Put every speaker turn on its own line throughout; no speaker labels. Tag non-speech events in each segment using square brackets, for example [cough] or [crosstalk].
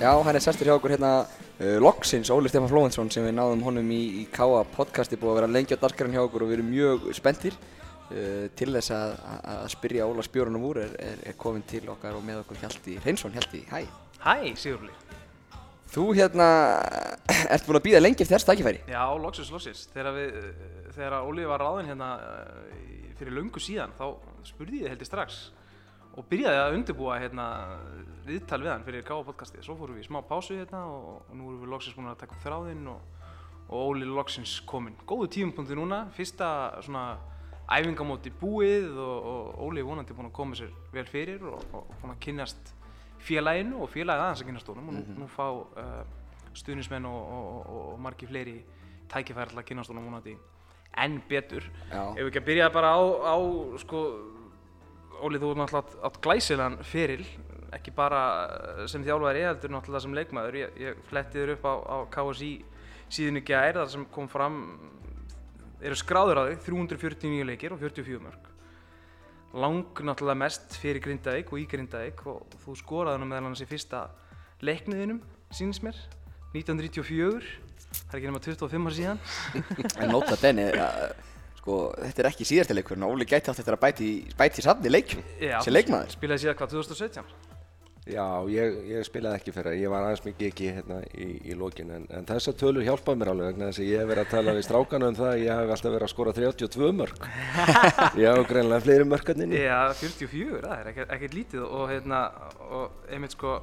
Já, hann er sestur hjá okkur hérna uh, loksins, Óli Stefán Flóvensson sem við náðum honum í, í K.A. podcasti búið að vera lengi á dagskarinn hjá okkur og við erum mjög spenntir uh, til þess að, að, spyrja Óla spjórunum úr er, er, er komin til okkar og með okkur Hjalti Hreinsson, Hjalti, hæ
Hæ, Sigurli.
Þú hérna ert búin að býða lengi eftir þess tækifæri
Já, loksins, loksins. Þegar, við, eh, þegar Óli var ráðinn hérna í- fyrir löngu síðan, þá spurði ég held ég strax og byrjaði að undirbúa hérna viðtal við hann fyrir Gáða podcastið. Svo fórum við í smá pásu hérna og, og nú erum við loksins búin að taka upp þráðinn og, og Óli loksins kominn. Góðu tímapunkti núna, fyrsta svona æfingamóti búið og, og Óli er vonandi búin að koma sér vel fyrir og, og búin að kynnast félaginu og félagið aðeins að kynnast honum og nú, nú fá uh, stuðnismenn og, og, og, og margi fleiri tækifæri til að kynnast honum vonandi enn betur.
Já.
Ef við ekki að byrja bara á, á sko, Óli þú er náttúrulega átt glæsilegan feril, ekki bara sem þjálfæri, heldur náttúrulega sem leikmaður. Ég, ég fletti þér upp á, á KSI síðan ekki að er þar sem kom fram, eru skráður á þig, 349 leikir og 44 mörg. Lang náttúrulega mest fyrir Grindavík og í Grindavík og þú skoraði hann meðal annars í fyrsta leikniðinum, sínist mér, 1994. Það er ekki nema 25 ár síðan. [laughs]
En nota benni, uh, sko, þetta er ekki síðasti leikurinn Óli gæti átt eftir að bæti, í- bæti í safni leikjum
Já,
sem leikmaður
Spilaði síðan hvað, 2017?
Já, ég, ég spilaði ekki fyrir, ég var aðeins mikið ekki hérna í, í lokin en, en þessar tölur hjálpaði mér alveg vegna þess að ég hef verið að tala við strákana um það að ég hef alltaf verið að skora 32 mörg. [laughs] ég hef greinlega fleiri mörgarninni.
Já, 44, það er ekkert, ekkert lítið og hérna, og einmitt sko,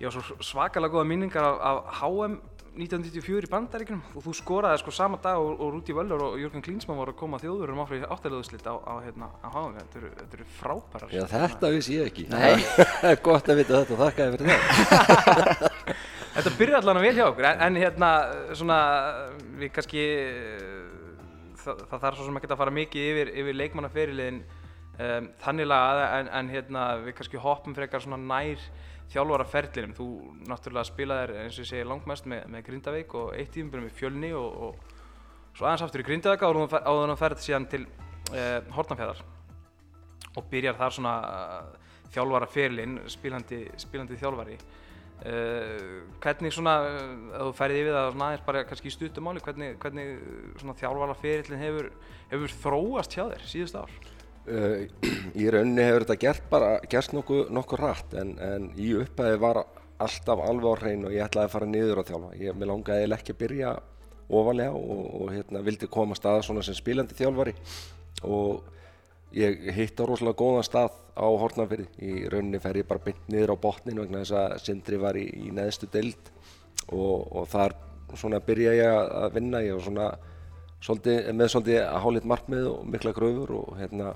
ég var svo svakalega góða minningar af, af HM 1994 í bandaríkjunum og þú skoraði sko sama dag og, og Rúti Völlur og Jörgen Klinsmann voru að koma þjóðurum áfram í áttalöðuslitt á, á, hérna, á HM, þetta eru, þetta eru frábærar.
Já, þetta vissi ég ekki.
Nei.
Það er gott að vita þetta, þakka þér fyrir það. [laughs]
Þetta byrjar allan að vel hjá okkur, en, en hérna, svona, við kannski, það, það þarf svo sem ekki að fara mikið yfir, yfir leikmannaferiliðin um, þannig lagað, en, en hérna, við kannski hoppum frekar svona nær þjálfaraferlinum. Þú náttúrulega spilaðir, eins og ég segi, langmest með, með Grindavík og eitt tímum með Fjölni og, og svo aðeins aftur í Grindavík áður þú ferð síðan til uh, Hortnafjörðar og byrjar þar svona uh, þjálfaraferlin, spilandi, spilandi þjálfari. Uh, hvernig svona, uh, ef þú ferði yfir það aðeins bara kannski í stuttumáli, hvernig, hvernig svona þjálfaraferlin hefur, hefur þróast hjá þér síðust ár?
Uh, í rauninni hefur þetta gert bara, gerst nokkuð nokku rætt en, en í upphæði var alltaf alveg á hrein og ég ætlaði að fara niður að þjálfa. Ég mér langaði ekki að byrja ofalega og, og hérna, vildi koma að staða svona sem spilandi þjálfari og ég hitt á rosalega góðan stað á Hortnafyrði. Í rauninni fer ég bara beint niður á botnin vegna þess að Sindri var í, í neðstu deild og, og þar svona byrja ég að vinna. Ég var svona svolítið, með svolítið að hálít markmið og mikla gröfur og hérna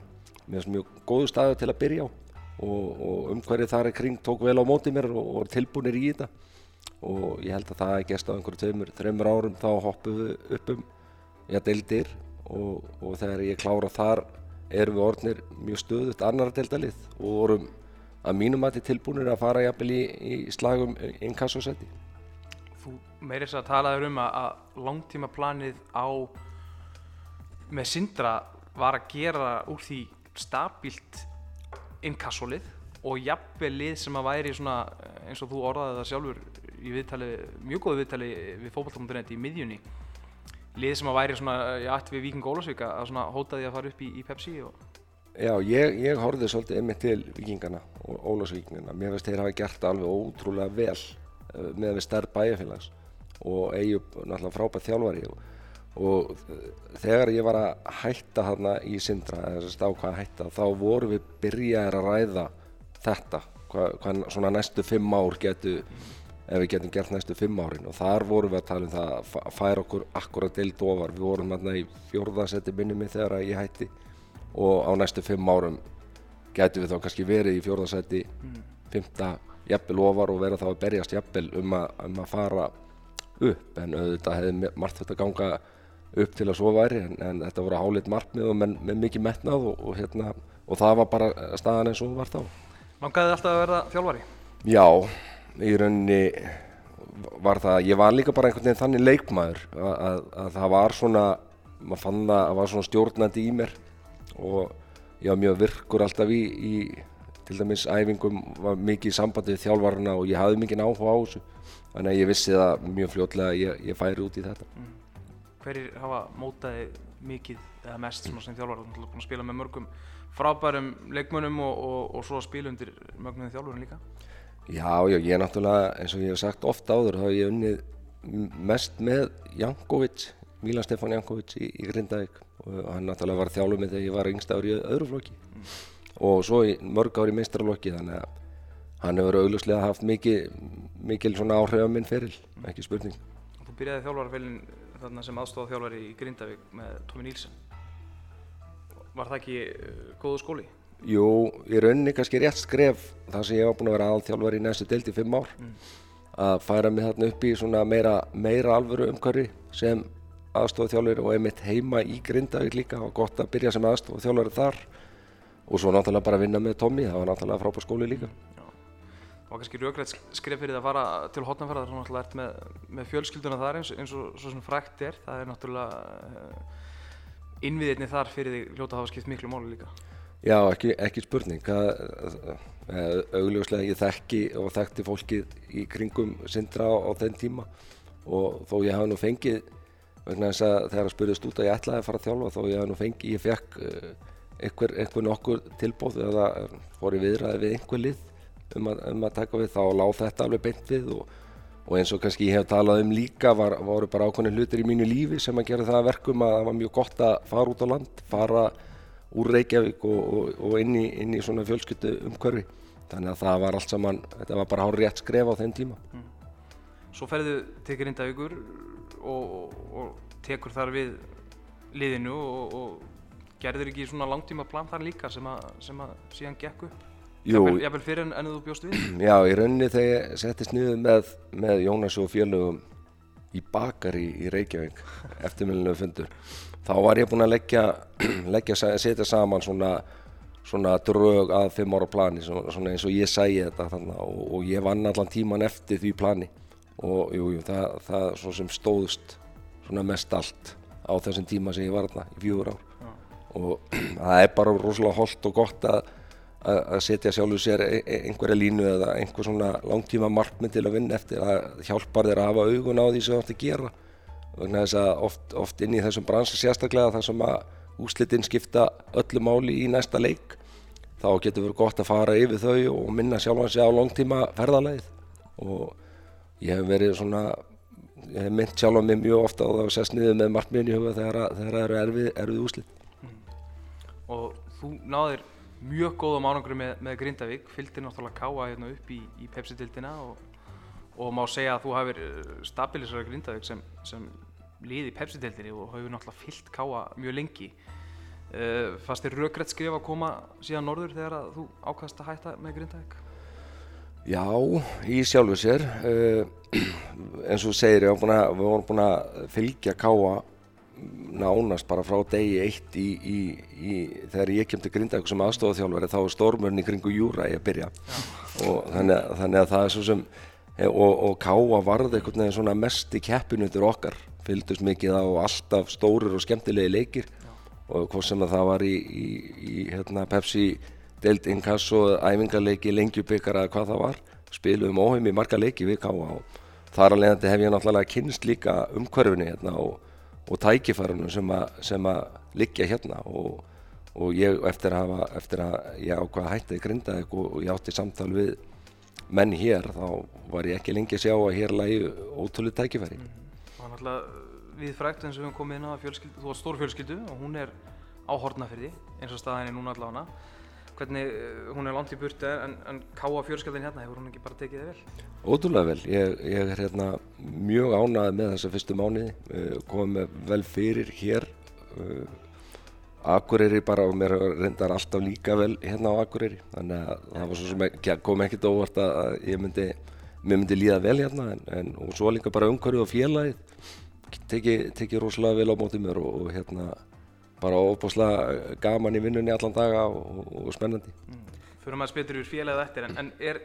með mjög góðu staðu til að byrja á og, og umhverfið þar í kring tók vel á móti mér og, og tilbúinir í þetta og ég held að það er gæst á einhverju tveimur, árum þá hoppum við upp um já, deildir og, og þegar ég klára þar erum við orðnir mjög stöðut annara deildalið og vorum að mínum að tilbúinir að fara jafnvel í, í slagum inkassosæti.
Þú meiri þess að talaður um að, að langtímaplanið á með Sindra var að gera úr því stabílt inkassolið og jafnvel lið sem að væri svona eh, eins og þú orðaði það sjálfur í viðtali, mjög góðu viðtali við fókbalta.net í miðjunni lið sem að væri svona í ætt við Víking Ólasvík að svona hótaði að fara upp í, í Pepsi og
Já, ég, ég horfði svolítið einmitt til vikingana og Ólafsvíkingana. Mér finnst þeir hafa gert alveg ótrúlega vel uh, með við stærð bæjarfélags og Eyjup náttúrulega frábært þjálfari og, og uh, þegar ég var að hætta þarna í Sindra, hætta, þá vorum við byrjaðir að ræða þetta, hvað, hvað svona næstu fimm ár getu, ef við getum gert næstu fimm árin. Og þar vorum við að tala um það að færa okkur akkurat deild ofar. Við vorum þarna í fjórðasetti minni mig þegar ég hætti. Og á næstu fimm árum gætu við þá kannski verið í fjórðarsæti fymta jafnvel ofar og vera þá að berjast jafnvel um að, um að fara upp. En auðvitað hefði margt þetta ganga upp til að svo væri en, en þetta voru hálit markmið og menn, með mikið metnað og, og, hérna, og það var bara staðan eins og hún var þá.
langaði alltaf að verða þjálfari?
Já, í rauninni var það, ég var líka bara einhvern veginn þannig leikmaður að, að, að það var svona, maður fann það að var svona stjórnandi í mér og ég var mjög virkur alltaf í, í til dæmis æfingum var mikið í sambandi við þjálfarna og ég hafði mikið áhuga á þessu. Þannig að ég vissi það mjög fljótlega að ég, ég færi út í þetta
Hverjir hafa mótaði mikið eða mest svona sem þjálfar? Þú ert búin að spila með mörgum frábærum leikmönnum og, og, og svo að spila undir mögnuðin þjálfurinn líka.
Já, já, ég er náttúrulega, eins og ég hef sagt ofta áður, þá hef ég unnið mest með Jankovic, Milan Stefán Jankovic í, í Grindavík og hann náttúrulega var þjálfur með þegar ég var yngstaður í öðru flokki og svo mörg ár í meistaraflokki þannig að hann hefur augljóslega haft mikið, mikil svona áhrif á minn feril, ekki spurning.
Þú byrjaði þjálfarafélin þarna sem aðstofa þjálfari í Grindavík með Tómi Nílsen. Var það ekki uh, góðu skóli?
Jú, í rauninni kannski rétt skref þar sem ég var búinn að vera aðalþjálfari í næstu deild í fimm ár að færa mig þarna upp í svona meira, meira alvöru umhverfi sem aðstofþjálfari og einmitt heima í Grindavík líka og gott að byrja sem aðstofþjálfari þar og svo náttúrulega bara vinna með Tommy, það var náttúrulega frábær skóli líka.
Það var kannski raugrætt skref fyrir þig að fara til Hotnafjörðar þar náttúrulega ert með, með fjölskylduna þar eins, eins og svo sem frækt er. Það er náttúrulega uh, innviðirni þar fyrir þig hljóta hafa skipt miklu máli líka.
Já, ekki, ekki spurning. Það, eh, augljóslega ég þekki og þekkti fólkið í kringum Sindra á, á þenn tíma og þó ég hafi nú fengið vegna þess að þegar að spurðist út að ég ætlaði að fara að þjálfa þó ég hafi nú fengið, ég fekk uh, einhver, einhver nokkur tilbóð eða fór í viðræði við einhver lið um að, um að taka við þá lág þetta alveg beint við og, og eins og kannski ég hef talað um líka var, voru bara ákveðin hlutir í mínu lífi sem að gera það að verkum að það var mjög gott að fara út á land, fara úr Reykjavík og, og, og inn, í, inn í svona fjölskyldu umhverfi. Þannig að það var allt saman, þetta var bara hár rétt skref á þeim tíma.
Svo ferðu til Grindavíkur og, tekur þar við liðinu og gerður ekki svona langtíma plan þar líka sem að, sem að síðan gekk upp? Jafnvel, jafnvel fyrir en, en þú bjóst við? [clears throat]
já, í rauninni þegar ég settist niður með, með Jónas og félögum í bakari í Reykjavík, eftirmilinu fundur, þá var ég búinn að leggja, [clears throat] leggja setja saman svona, svona drög að fimm ára plani, svona, eins og ég sæi þetta þarna og, og ég vann allan tíman eftir því plani. Og jú, jú, það, það svo sem stóðst svona mest allt á þessum tíma sem ég var þarna í fjögur ár. Og [clears throat] það er bara rosalega holdt og gott að, að að setja sjálfur sér e- e- einhverja línu eða einhver svona langtíma markmið til að vinna eftir það hjálpar þér að hafa augun á því sem þú ætti að gera. Vegna þess að oft, oft inn í þessum bransa sérstaklega þar sem að úslitin skipta öllu máli í næsta leik þá getur verið gott að fara yfir þau og minna sjálfan sig á langtíma ferðalegið og ég hef verið svona ég hef mynd sjálfan mig mjög ofta og það var sest niður með markmiðin í huga þegar, að- það eru erfið, erfið úslit
og þú náðir mjög góðum árangri með, með Grindavík, fylgdi náttúrulega Káa hérna upp í, í Pepsi-dildina og, og má segja að þú hafir stabilisera Grindavík sem, sem lið í Pepsi-dildinni og hefur náttúrulega fylgt Káa mjög lengi. Uh, fannst þér rökrætt skrif að koma síðan norður þegar að þú ákvæðast að hætta með Grindavík?
Já, í sjálfu sér uh, [clears throat] eins og þú segir, við vorum búin að fylgja Káa nánast bara frá degi eitt í, í, í, þegar ég kem til Grindavík sem aðstofaþjálfari þá er stormurinn í kringu Júra í að byrja. Og þannig, að- þannig að það er svo sem eh, og, og Káa varði einhvern veginn svona mest í keppinu undir okkar fylgdust mikið á alltaf stórir og skemmtilegi leikir. Og hvort sem að það var í, hérna, Pepsi deild inkasso, æfingarleiki, lengjubikar eða hvað það var, spiluðum óheim í marga leiki við Káa og þar að leiðandi hef ég náttúrulega kynst líka umhverfinu hérna og, og tækifærunum sem að, sem að liggja hérna og, og ég eftir að, hafa, eftir að ég ákvað að hætta í Grindavík og, og ég átti samtal við menn hér þá var ég ekki lengi að sjá að hér lægi ótrúlega tækifæri.
Það var náttúrulega við frækt eins og við komið inn á þú var stór fjölskyldu og hún er á Hortnafyrði eins og staðan er núna allavega. Hvernig, eh, hún er langt í burtu en, en káa fjölskyldin hérna, hefur hún ekki bara tekið þið vel?
Ótrúlega vel, ég, ég er hérna mjög ánægð með þessa fyrstu mánuði, uh, komið með vel fyrir hér, uh, Akureyri bara og mér reyndar alltaf líka vel hérna á Akureyri, þannig að það var svo sem ekki, kom ekkert óvart að ég myndi, myndi líða vel hérna en, en svo líka bara umhverfið og félagið, tekið teki rosalega vel á mótið mér og, og hérna bara óbúslega gaman í vinnunni allan daga og, og spennandi.
Fyrir maður spytur yfir félagið eftir en, en er,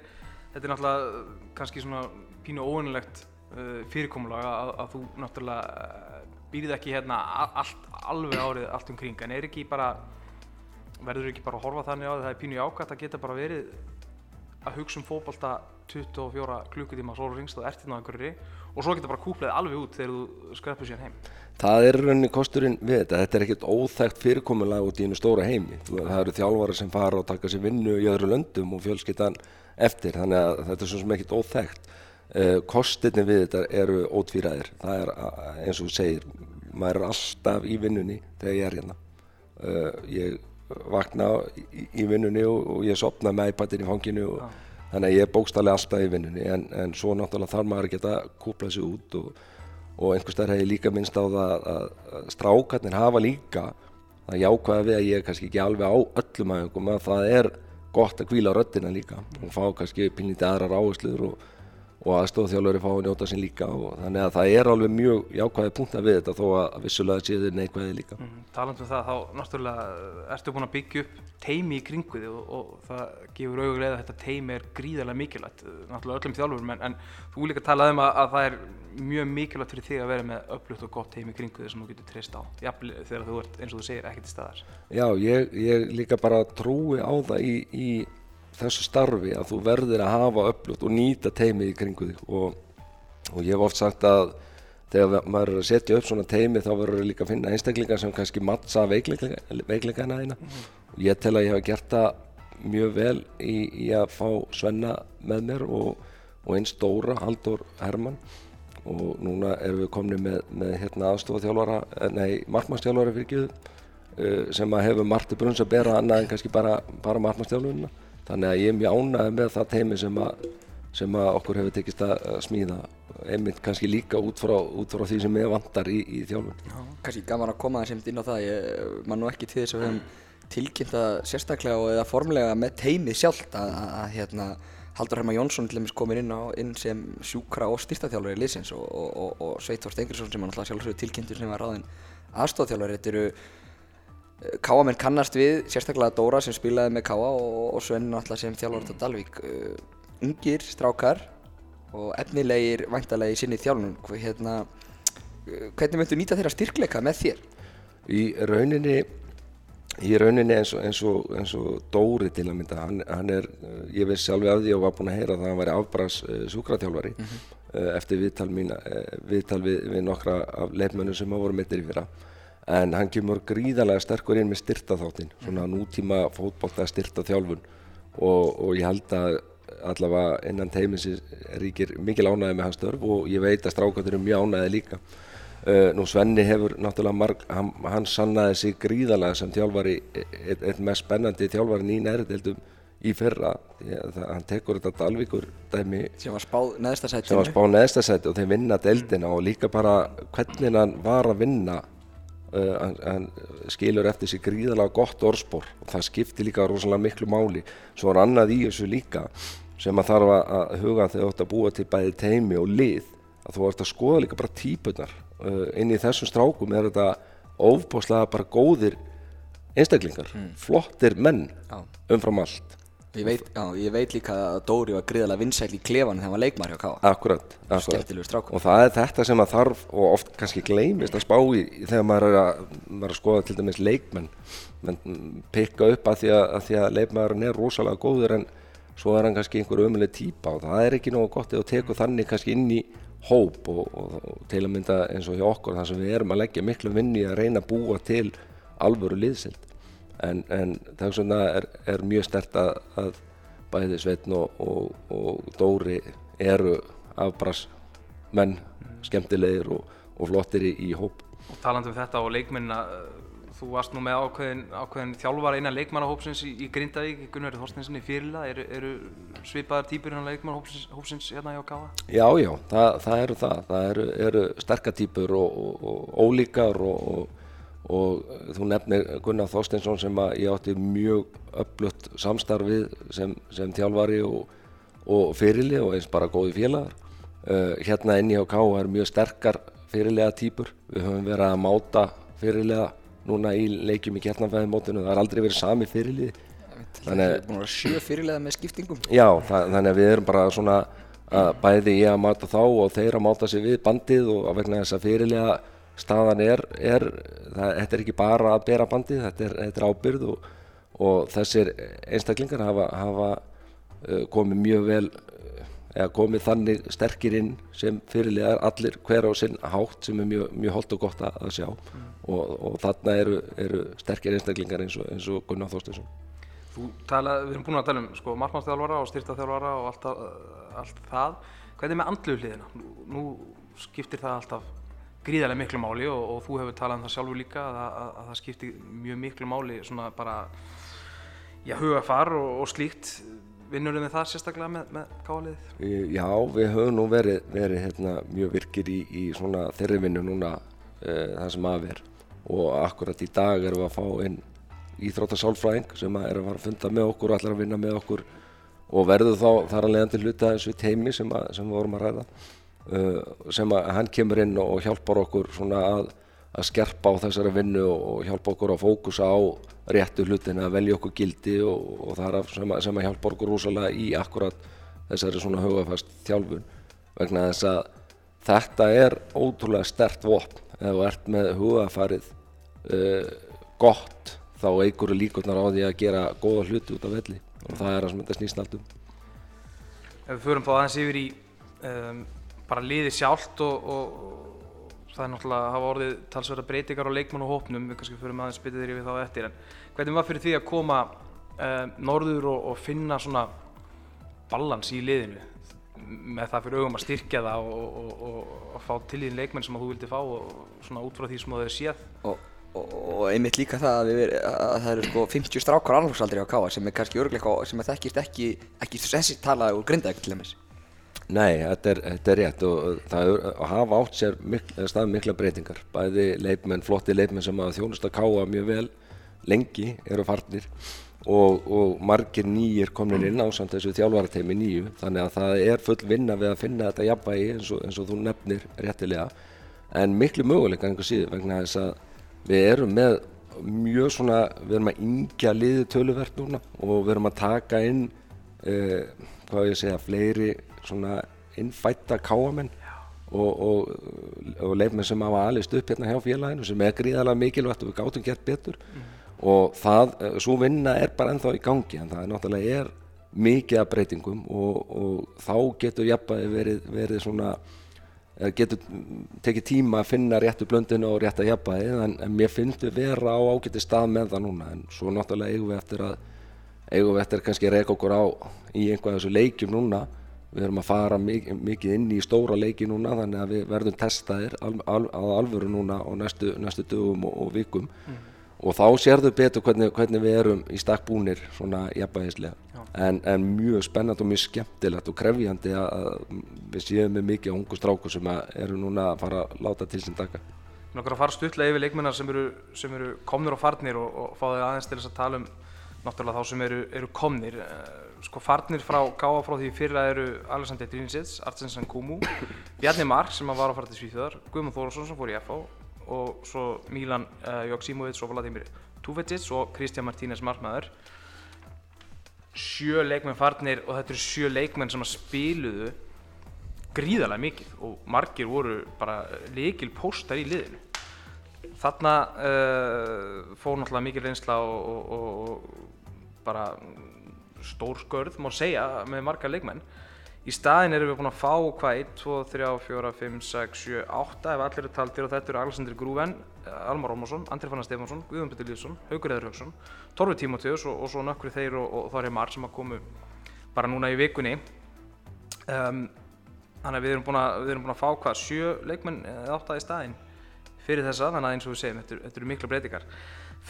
þetta er náttúrulega kannski svona pínu óvinnilegt uh, fyrirkomulag að, að þú náttúrulega uh, býrð ekki hérna allt, alveg árið allt um kring en er ekki bara verður ekki bara að horfa þannig á að það er pínu jákvæmt að geta bara verið að hugsa um fótbolta 24 klukkutíma sólu ringst og ert hérna á einhverju og svo geta bara kúplaði alveg út þegar þú skreppur síðan heim
Það er rauninni kosturinn við þetta, þetta er ekkert óþægt fyrirkomulag út í einu stóra heimi. Það eru þjálfara sem fara og taka sér vinnu í öðru löndum og fjölskyttan eftir, þannig að þetta er svo sem ekkert óþægt. Uh, kostinni við þetta eru ótvíraðir, það er uh, eins og þú segir, maður er alltaf í vinnunni þegar ég er hérna. Uh, ég vakna í, vinnunni og, og ég sopna með iPadin í fanginu og þannig að ég er bókstallega alltaf í vinnunni en, en svo náttúrulega þarf maður að geta kúplað sér út og og einhvers vegar hef ég líka minnst á það að, að strákarnir hafa líka það jákvæða við að ég er kannski ekki alveg á öllum aðeingum að það er gott að kvíla röttina líka og fá kannski pinnlítið aðrar áhersluður og, og aðstofþjálfur fá að njóta sín líka og þannig að það er alveg mjög jákvæði punkt að við þetta þó að vissulega séu þið neikvæði líka.
Mm, Talandu um það, þá náttúrulega ertu búin að byggja upp teimi í kringu þig og, og það gefur auðvitað að þetta teimi er gríðarlega mikilvægt, náttúrulega öllum þjálfurum en, en þú líka talaði um að, að það er mjög mikilvægt fyrir þig að vera með öflugt og gott teimi í kringu þig sem þú getur treyst á, jafnvel þegar þú ert eins og þú segir ekkert í staðar.
Já, ég, ég þessu starfi að þú verður að hafa öflugt og nýta teimið í kringu þig. Og, og ég hef oft sagt að þegar maður er að setja upp svona teimi þá verður líka að finna einstaklingar sem kannski mattsa veikleikana þína. Mm -hmm. og ég tel að ég hef gert það mjög vel í, í að fá Svenna með mér og, og einn stóra, Haldur Hermann. Og núna erum við komni með, með hérna aðstofaþjálfara, nei markmannstjálfara fyrir ekki uh, sem að hefur margt í brunns að bera annað en kannski bara, bara markmannstjálfunina þannig að ég er mjög ánægð með það teimi sem sem að okkur hefur tekist að smíða einmitt kannski líka út frá, út frá því sem ég vantar í, í þjálfun.
Já, kannski gaman að koma þessum inn á það, ég man nú ekki til þess að við hefum tilkynnt að sérstaklega og eða formlega með teimið sjálft að, að, að hérna, Haldur Herma Jónsson til dæmis komir inn, inn sem sjúkra og styrtaþjálfur í liðsins og, og, og, og Sveitor Stengriðsson sem hann alltaf sjálfsögur tilkynntur sem var ráðinn aðstofþjálfur. Þetta eru Káamenn kannast við, sérstaklega Dóra sem spilaði með Káa og Sven alltaf sem þjálfur á Dalvík. Uh, ungir, strákar og efnilegir væntalegi sinni þjálfunum. Hérna, hvernig myndu nýta þeirra styrkleika með þér?
Í rauninni í rauninni eins og, eins og, eins og Dóri til að mynda, hann, hann er, ég veist sjálfi af því og var búinn að heyra það að hann væri afbræðs uh, súkraþjálfari mm -hmm. uh, eftir viðtal, mín, uh, viðtal við, við nokkra af leifmönnum sem hafa voru mittir í fyrra. En hann kemur gríðarlega sterkur inn með styrtaþáttinn, svona nútíma fótbólta styrta þjálfun og, og ég held að allavega innan teiminsi ríkir mikil ánæði með hans störf og ég veit að strákandur eru mjög ánæði líka. Uh, nú Svenni hefur náttúrulega marg, hann, hann sannaði sig gríðarlega sem þjálfari, eitt, eitt mest spennandi þjálfarin í nærdeldum í fyrra, það, hann tekur þetta Dalvíkur dæmi.
Sem var spáð neðstasætinu
og þeir vinna deldina og líka bara hvernig hann var að vinna hann, hann skilur eftir sig gríðarlega gott orðspor og það skipti líka rosalega miklu máli svo er annað í þessu líka sem að þarf að huga þegar þú ætti að búa til bæði teimi og lið að þú ætti að skoða líka bara típunar uh, inn í þessum strákum er þetta ofbáslega bara góðir einstaklingar, mm. flottir menn
Já.
umfram allt
Ég veit, já, ég veit líka að Dóri var gríðarlega vinsæl í klefanum þegar hann var leikmar hjá Káa
Akkurat, akkurat. Og það er þetta sem að þarf og oft kannski gleymist að spá í þegar maður er að, maður er að skoða til dæmis leikmenn. Menn pikka upp að því að, að, því að leikmaðurinn er rosalega góður en svo er hann kannski einhver ömuleg típa og það er ekki nógu gott eða tekur þannig kannski inn í hóp og, og, og til að mynda eins og hjá okkur þar sem við erum að leggja miklu vinni að reyna að búa til alvöru liðsild en, en þess vegna er, er mjög stert að, að bæði Sveitn og, og Dóri eru afbrass menn, skemmtilegir og flottir í, í hóp.
Og talandu um þetta og leikmennina, þú varst nú með ákveðin, ákveðin þjálfara innan leikmannahópsins í, í Grindavík, Gunnar Þorstensen í fyrirla, eru, eru svipaðar típur innan leikmannahópsins hérna hjá Káa?
Já, já, það, það eru það, það eru, eru og, og, og ólíkar og, og þú nefnir Gunnar Þorstensson sem ég átti mjög öflutt samstarfið sem, sem þjálfari og fyrirli og eins bara góði félagar. Uh, hérna Káa er mjög sterkar fyrirlega típur, við höfum verið að máta fyrirlega núna í leikjum í kjarnanfæðimótinu, það har aldrei verið sami fyrirliði.
Þannig að það er búin að vera sjö fyrirlega með skiptingum.
Já, það, þannig að við erum bara svona að bæði ég að máta þá og þeir að máta sig við bandið og að vegna þess að fyrirlega staðan er, er það, þetta er ekki bara að bera bandið, þetta er, þetta er ábyrð og, og þessir einstaklingar hafa, hafa uh, komið mjög vel eða komið þannig sterkir inn sem fyrirlegar allir hver á sinn hátt sem er mjög, mjög holdt og gott að, sjá og, og þarna eru, eru sterkir einstaklingar eins og, eins og Gunnar Þorstinsson
Þú tala, við erum búin að tala um sko, markmannsþjálfara og styrtaþjálfara og allt, allt það. Hvernig er með andlu hliðina? Nú, nú skiptir það alltaf gríðarlega miklu máli og, og þú hefur talað um það sjálfur líka að, að, að það skiptir mjög miklu máli svona bara já, hugafar og, og slíkt. Vinnur með það sérstaklega með, með káliðið?
Í- Já, við höfum nú verið, verið hérna, mjög virkir í, í svona þeirri vinnu núna uh, það sem að er og akkurat í dag erum við að fá inn íþróttasálfræðing sem er að fara að funda með okkur og ætlar að vinna með okkur og verður þá þar að leiðandi hluta þessu teimi sem, að, sem við vorum að ræða sem að hann kemur inn og hjálpar okkur svona að, að skerpa á þessari vinnu og, hjálpa okkur að fókusa á réttu hlutin að velja okkur gildi og, og það er sem, að- sem að hjálpa okkur rosalega í akkurat þessari svona hugafast þjálfun. Vegna þess að þetta er ótrúlega stert vopn. Ef þú ert með hugafarið uh, gott þá eigur líkurnar á því að gera góða hluti út af velli. Og það er sem þetta snýst allt um.
Ef við förum þá aðeins yfir í um, bara liðið sjálft og, og, og það er náttúrulega að hafa orðið talsverða breytingar á leikmann og hópnum, við kannski förum aðeins byttið þér yfir þá eftir, en hvernig var fyrir því að koma um, norður og, og finna svona balans í liðinu? Með það fyrir augum að styrkja það og, og, og, og fá til því leikmenn sem þú vildi fá og svona út frá því sem þú hefur séð?
Og, og, og einmitt líka það að, við, að það eru sko 50 strákar alvarsaldri á Káa sem er kannski örgleika sem að þekkist ekki, ekki þessi talaði úr grindaði til dæmis.
Nei, þetta er, þetta er rétt og það er, að hafa átt sér mikl, stað mikla breytingar. Bæði leikmenn, flotti leikmenn sem að þjónusta káa mjög vel lengi eru farnir og, og margir nýjir komnir inn á samt þessu þjálfarateimi nýju. Þannig að það er full vinna við að finna þetta jafnvægi eins og, eins og þú nefnir réttilega. En miklu möguleika einhver síður vegna þess að við erum með mjög svona, við erum að yngja liði töluvert núna og við erum að taka inn uh, hvað ég að segja, fleiri svona innfætta káamenn og, og, og leifmenn sem hafa alist upp hérna hjá félaginu sem er gríðarlega mikilvægt og við gátum gert betur. Og það, svo vinna er bara ennþá í gangi en það er náttúrulega er mikið af breytingum og, og þá getur jafnvægi verið, verið svona eða getur tekið tíma að finna réttu blöndinu og rétta jafnvægi en, en mér finnst við vera á ágæti stað með það núna. En svo náttúrulega eigum við eftir að eigum við eftir kannski að reyka okkur á í einhvað þessu leikjum núna við erum að fara mikið, mikið inn í stóra leiki núna þannig að við verðum testaðir al, al, að alvöru núna á næstu, næstu dögum og, og vikum. Og þá sérðu betur hvernig, hvernig við erum í stakk búnir svona jafnvægislega. En, en mjög spennandi og mjög skemmtilegt og krefjandi að, að við séum með mikið ungu strákur sem að eru núna að fara að láta til sín taka.
Mér langar að fara stuttlega yfir leikmennar sem eru, sem eru komnir og farnir og, og fá þau aðeins til þess að tala um náttúrulega þá sem eru, eru komnir. Eh, Sko farnir frá gáða frá því fyrra eru Alexander Drínsits, Artsensen Kumu, Bjarni Mark sem að var að fara til Svíþjóðar, Guðmund Þórásson sem fór í FH og svo Milan uh, Joksimovic og Vladimir Tuvecic og Kristján Martínez markmaður. Sjö leikmenn farnir og þetta eru sjö leikmenn sem að spiluðu gríðarlega mikið og margir voru bara líkil póstar í liðinu. Þarna uh, fór náttúrulega mikil reynsla og, og, og bara stór skörð má segja með marga leikmenn. Í staðin erum við búin að fá hvað 1, 2, 3, 4, 5, 6, 7, 8 ef allir eru taldir og þetta eru Alexander Grúven, Almar Rómarsson, Andri Fannar Stefánsson, Guðjón Petur Lýðsson, Haugur Eður Haugsson, Torfi Tímoteus og, og svo nökkri þeir og, og Þorri Mar sem að komu bara núna í vikunni. Um, þannig að við erum búin að, erum búin að fá hvað sjö leikmenn eða átta í staðinn fyrir þessa þannig að eins og við segjum, þetta, eru mikla breytingar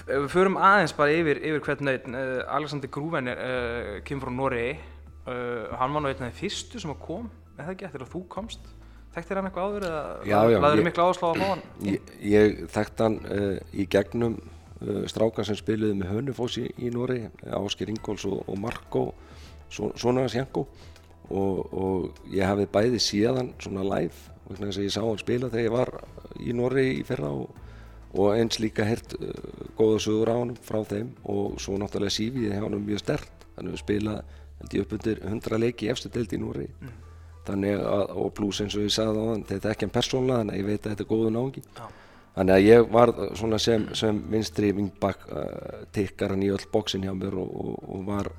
við förum aðeins bara yfir, yfir hvern einn uh, Alexander Grúven uh, kemur frá Noregi. Uh, hann var nú einn af þeim fyrstu sem kom eða ekki eftir að þú komst. Þekktir hann eitthvað áður eða laður áslá að fá hann? [clears throat]
Ég, ég þekkt hann í gegnum strákan sem spiluði með Hönnufós í, í Nóri, Ásker Ingóls og, og Marko, svo, svona hans Janko. Og, og ég hafði bæði síðan svona live vegna þess að ég sá hann spila þegar ég var í Nóri í fyrra og, og eins líka hert uh, góða sögur á hann frá þeim. Og svo náttúrulega sífið hjá hann mjög stert þannig að við spila held ég upp undir 100 leiki í efstu deild í Nóri þannig að, og pluss eins og ég sagði á hann þetta er ekki hann persónlega þannig að ég veit að þetta er góðu náungi.
Já.
þannig að ég var svona sem, sem vinstri vingbak uh, tikkaran í öll bóksin hjá mér og, og, og var,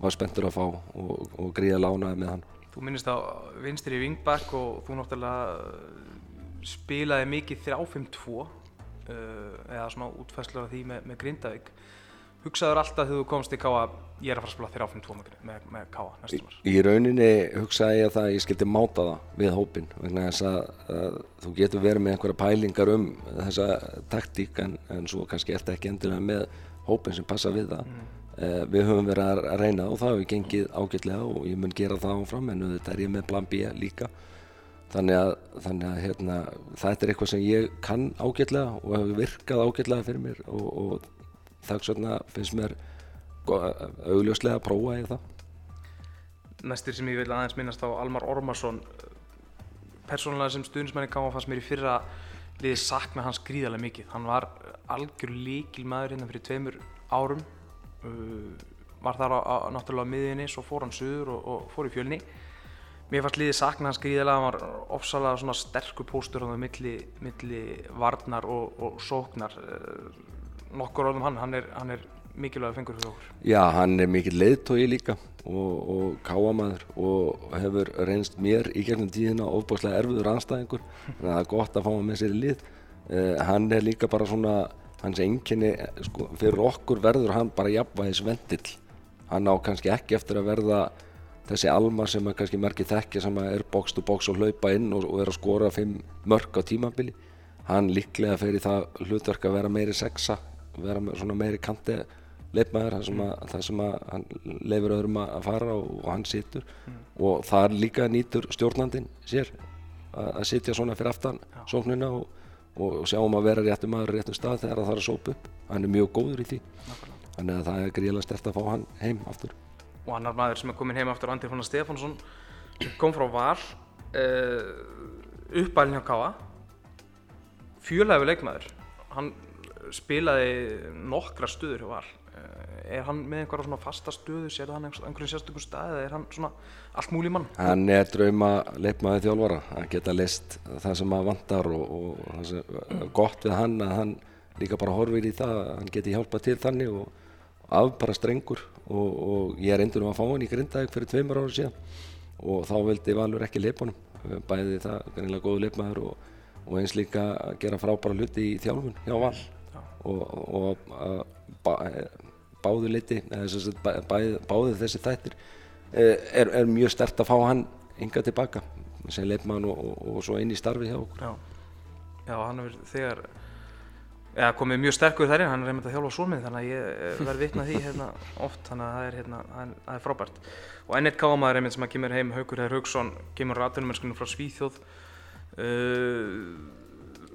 var spenntur að fá og, og gríða lánaði með hann.
Þú minnist á vinstri vingbak og þú náttúrulega uh, spilaði mikið 3-5-2 uh, eða svona útfæslur af því með, með Grindavík. Hugsaður alltaf þegar þú komst í Káa ég er að fara að spila 3-5-2 með, með, með Káa næstum var
Í rauninni hugsaði ég það að ég skildi máta það við hópin vegna þess að, að þú getur verið með einhverja pælingar um þessa taktík en, en svo kannski ert ekki endilega með hópin sem passa við það. Mm. uh, við höfum verið að reyna og það hefur gengið ágætlega og ég mun gera það áfram en þetta er ég með plan B líka þannig að, þannig að hérna, þetta er eitthvað sem ég kann ágætlega og hefur virkað ágætlega fyrir mér og, og þess vegna finnst mér augljóslega að prófa í það.
Næstir sem ég vil aðeins minnast á Almar Ormarsson persónulega sem stuðnismenni káma fannst mér í fyrra liðið sakna hans gríðarlega mikið. Hann var algjör líkil maður hérna fyrir tveimur árum. Uh, var þar á, á náttúrulega miðinni svo fór hann suður og, og fór í fjölni mér fannst liðið sakna hans gríðarlega hann var ofsalega svona sterkur póstur á það milli, milli varnar og, og sóknar. Uh, nokkur orðum hann, hann er, hann er mikilvæg fengur fyrir okkur.
Já, hann er mikill leiðtói líka og, og káamaður og hefur reynst mér í gegnum tíðina ofbúrslega erfiður anstæðingur þannig að það er gott að fá hann með sér í lið. Uh, hann er líka bara svona hans enginni, sko, fyrir okkur verður hann bara jafnvægis vendill hann á kannski ekki eftir að verða þessi alma sem að kannski merkir þekki sem að er box to box og hlaupa inn og, og er að skora fimm mörg á tímabili hann líklega fer í það hlutverk að vera meiri sexa vera svona meiri kanti leifmaður þar sem, að, þar sem að hann leifir öðrum að fara og, og hann situr mm. og það líka nýtur stjórnandin sér að, að sitja svona fyrir aftan ja. sóknina og, og, og sjá um að vera réttum maður réttum stað þegar það er að sópa upp hann er mjög góður í því Nákvæmlega. þannig að það er gríðilega stert að fá hann heim aftur
og annar maður sem er komin heim aftur Andri Fónar Stefánsson kom frá Val uh, uppælinn hjá Káa fjölhæfi leikmaður. Hann spilaði nokkra stuður hjá Val. Er hann með einhverja svona fasta stöðu? Sér hann einhverjum sérstökum stað eða er hann svona allt múli mann?
Hann er drauma leikmaði þjálfara. Að geta list það sem að vantar og, og það sem er gott við hann að hann líka bara horfir í það að hann geti hjálpað til þannig og afbara strengur og, og ég endur um að fá hann í Grindavík fyrir tveimur ára síðan og þá vildi Valur ekki leipunum bæði það, kannilega góðu leikmaður og, og eins líka að gera frábæra hluti í þjálfun hjá Val. Og að báðu liti, báðu þessi þættir eh, er, er mjög stert að fá hann ynga tilbaka sem og, og, og svo inn í starfi hjá okkur.
Já, Já hann er þegar ja, komið mjög sterkur þar inn, hann er reynd að þjálfa svonmið þannig að ég eh, verði vitnað því hérna, oft þannig að það er, hérna, það er frábært. Og enn eitt kámaður reynd sem að kemur heim Haugur Herr Haugsson, kemur ratunumennskunu frá Svíþjóð. Uh,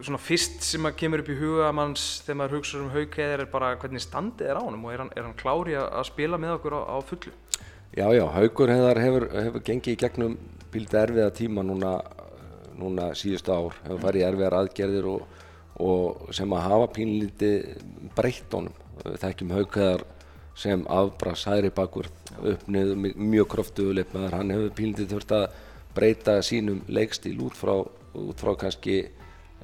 svona fyrst sem að kemur upp í huga manns þegar maður hugsa um haugkeðir er bara hvernig standið er á hann og er hann, er hann klári að spila með okkur á, á fullu?
Já, já, haugur hefur, hefur, hefur gengið í gegnum bílda erfiða tíma núna, núna síðustu ár, hefur farið erfiðar aðgerðir og, og sem að hafa pínlíti breytt honum. Þekkjum haugkeðar sem afbrast hægri bakvörð uppnið mjög kröftuðuleip með hann hefur pínlítið þurft að breyta sínum leikstíl út frá, út frá kannski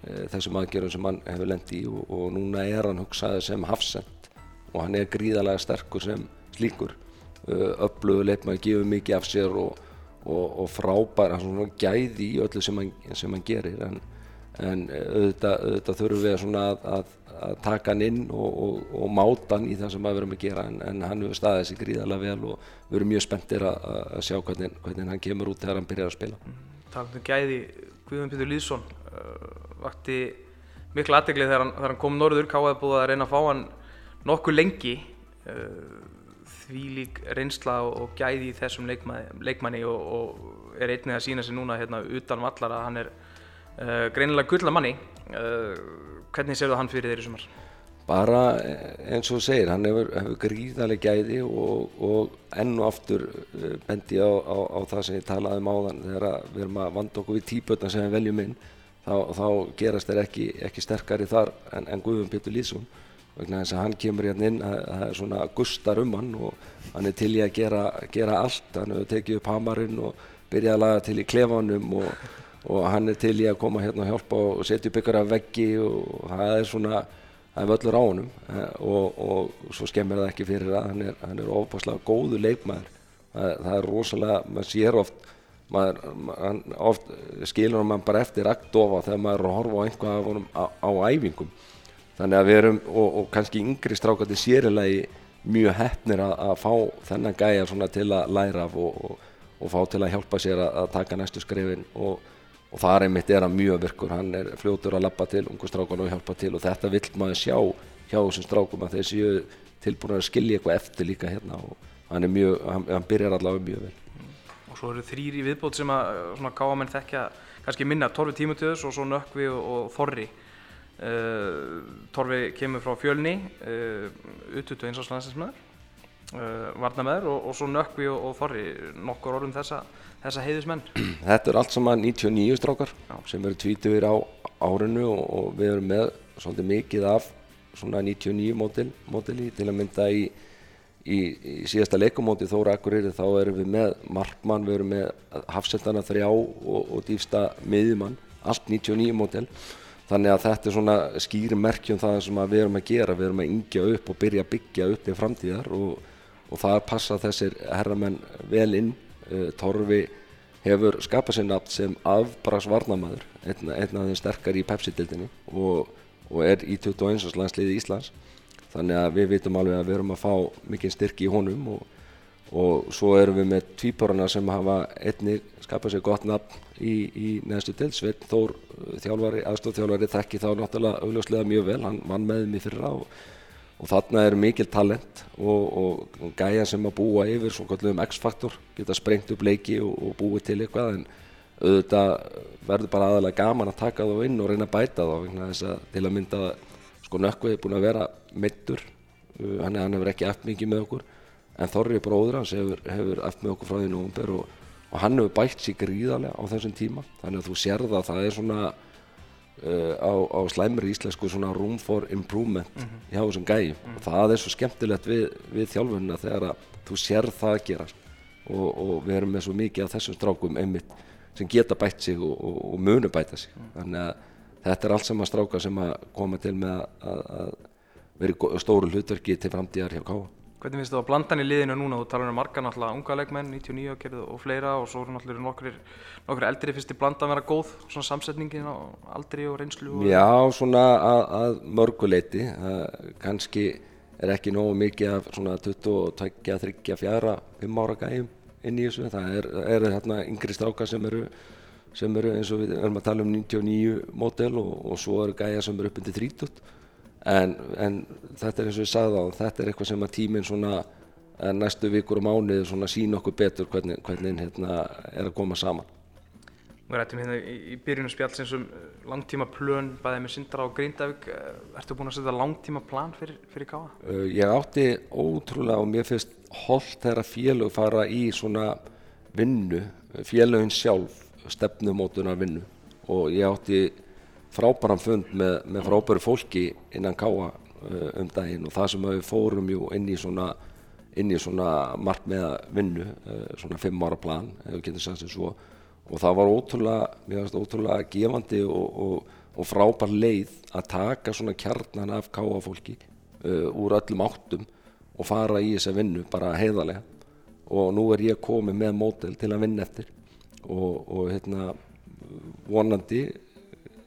Eh, þessum aðgerðum sem hann hefur lendi í og, og núna er hann hugsaði sem hafsend og hann er gríðarlega sterkur sem slíkur. Öflugur leifmaður, gefur mikið af sér og, og, og frábær hann svona gæði í öllu sem hann, sem hann gerir. En, en auðvitað, auðvitað þurfum við að, að, að taka hann inn og máta hann í það sem við verum að gera. En, en hann hefur staðið sér gríðarlega vel og við erum mjög spenntir að, að sjá hvernig, hvernig hann kemur út þegar hann byrjar að spila. Mm.
Takk um gæði Guðjón Pítur Lýðsson uh, vakti miklu aðtegli þegar, þegar hann kom norður. Káði búið að reyna að fá hann nokkuð lengi. Uh, því lík reynsla og gæði í þessum leikmanni, leikmanni og, og er einnig að sína sig núna hérna, utan vallar að hann er uh, greinilega gull að manni. Hvernig séu það hann fyrir þeirri sumar?
Bara eins og segir, hann hefur, hefur gríðarlega gæði og, og enn og aftur bendi á, á, á það sem ég talaði um áðan. Þegar við erum að vanda okkur við típötna sem við veljum inn þá, þá gerast þeir ekki, ekki sterkari þar en, en Guðvun Pétur Lýðsson. Vegna þess að hann kemur hérna inn að það er svona gustar um hann og hann er til í að gera, gera allt. Hann hefur tekið upp hamarinn og byrjað að laga til í klefanum og og hann er til í að koma hérna og hjálpa og setja upp ykkur af veggi og það er svona það er völlur á honum. Eh, og, og svo skemmir það ekki fyrir að hann er, hann er ofbáslega góðu leikmaður. Það, það er rosalega, maður sér oft maður, maður oft skilur hann bara eftir aktofa þegar maður er að horfa á einhvað af honum á, á æfingum. Þannig að við erum og, og kannski yngri strákandi sérilegi mjög hefnir að, að fá þennan gæja til að læra af og, og fá til að hjálpa sér að, að taka næstu skrifin og, og það er einmitt er að mjög virkur, hann er fljótur að lappa til ungu strákan og hjálpa til. Og þetta vill maður sjá hjá þessum strákum að þeir séu tilbúin að skilja eitthvað eftir líka hérna. Og hann mjög, hann, hann byrjar allavega mjög vel.
Og svo eru þrýr í viðbót sem að gáamenn þekkja kannski minna. Torfi Tímutöðus og svo Nökkvi og, og Þorri. Uh, Torfi kemur frá fjölni uh, ututu eins og slansinsmöður uh, varnamöður og, og svo Nökkvi og, og Þorri. Nokkur orðum þessa, þessa heiðismenn [clears throat]
Þetta er allt saman 99 strákar
Já.
sem eru tvítuðir á árinu og, og við erum með svolítið mikið af svona 99 mótil, mótili til að mynda í, í, í síðasta leikumóti Þóra Akureyri þá erum við með Markmann, við erum með Hafsendana þrjá og, og dýfsta miðjumann, allt 99 mótil þannig að þetta er svona skýri merkjum það sem við erum að gera við erum að yngja upp og byrja að byggja upp í framtíðar og, og það passa þessir herramenn vel inn Torfi hefur skapað sér nafn sem afbras varnamæður einn, af þeim sterkar í Pepsi-dildinni og, og er í 21. landsliði Íslands þannig að við vitum alveg að við erum að fá mikið styrk í honum og, og svo erum við með tvíporana sem hafa einni skapað sér gott nafn í, í neðstu til Sveinn Þór uh, þjálfari, aðstofþjálfari þekki þá náttúrulega augljóslega mjög vel hann vann með mér fyrra og, og þarna er mikil talent og, og gæja sem að búa yfir svo kallum X-faktor, geta sprengt upp leiki og, og búið til eitthvað en auðvitað verður bara aðalega gaman að taka þá inn og reyna að bæta þá að til að mynda sko Nökkvi er búin að vera meittur uh, hann, hann hefur ekki eftir mikið með okkur en Þorri bróður hans hefur, hefur eftir með okkur frá því nógumber og, og hann hefur bætt sér gríðarlega á þessum tíma. Þannig að þú sérða að það er svona uh, á, á slæmri íslensku svona room for improvement hjá þessum gæjum. Og það er svo skemmtilegt við, við þjálfunina þegar að þú sérð það að gerast og, og við erum með svo mikið af þessum strákum einmitt sem geta bætt sig og, og, og munu bæta sig. Þannig að þetta er allt saman strákar sem að koma til með að, að, vera í stóru hlutverki til framtíðar hjá Káa
Hvernig finnst þú að blandan í liðinu núna? Þú talar um marga náttúrulega unga leikmenn, 99 og gerð og fleira og svo eru náttúrulega nokkrir, nokkrir eldri finnst þið blandan vera góð, svona samsetningin á aldri og reynslu og...
Já, svona að, að mörguleiti kannski er ekki nógu mikið af svona 22, 3, 4, 5 ára gæjum inn í þessu. Það er, er hérna yngri strákar sem eru sem eru eins og við erum að tala um 99 mótel og, og svo eru gæjar sem eru upp undir 30 en, en þetta er eins og ég sagði á þetta er eitthvað sem að tíminn svona eh, næstu vikur og mánuði svona sína okkur betur hvernig, hvernig hérna er að koma saman
Við rættum hérna í, í byrjunum spjallsins um uh, langtíma plön, bæðið með Sindra og Grindavík. Uh, Ertu búinn að setja langtíma plan fyrir, fyrir Káa?
Ég átti ótrúlega og mér finnst holdt þegar félög fara í svona vinnu, félögin sjálf stefnumótunar vinnu og ég átti frábæran fund með, með frábæru fólki innan Káa uh, um daginn og það sem við fórum inn í svona svona markmiða vinnu, uh, svona fimm ára plan, ef við getum sagt sem svo. Og það var ótrúlega, ótrúlega gefandi og, og, og frábær leið að taka svona kjarnan af Káa fólki uh, úr öllum áttum og fara í þessa vinnu bara heiðarlega. Og nú er ég komið með mótel til að vinna eftir. Og, og hérna vonandi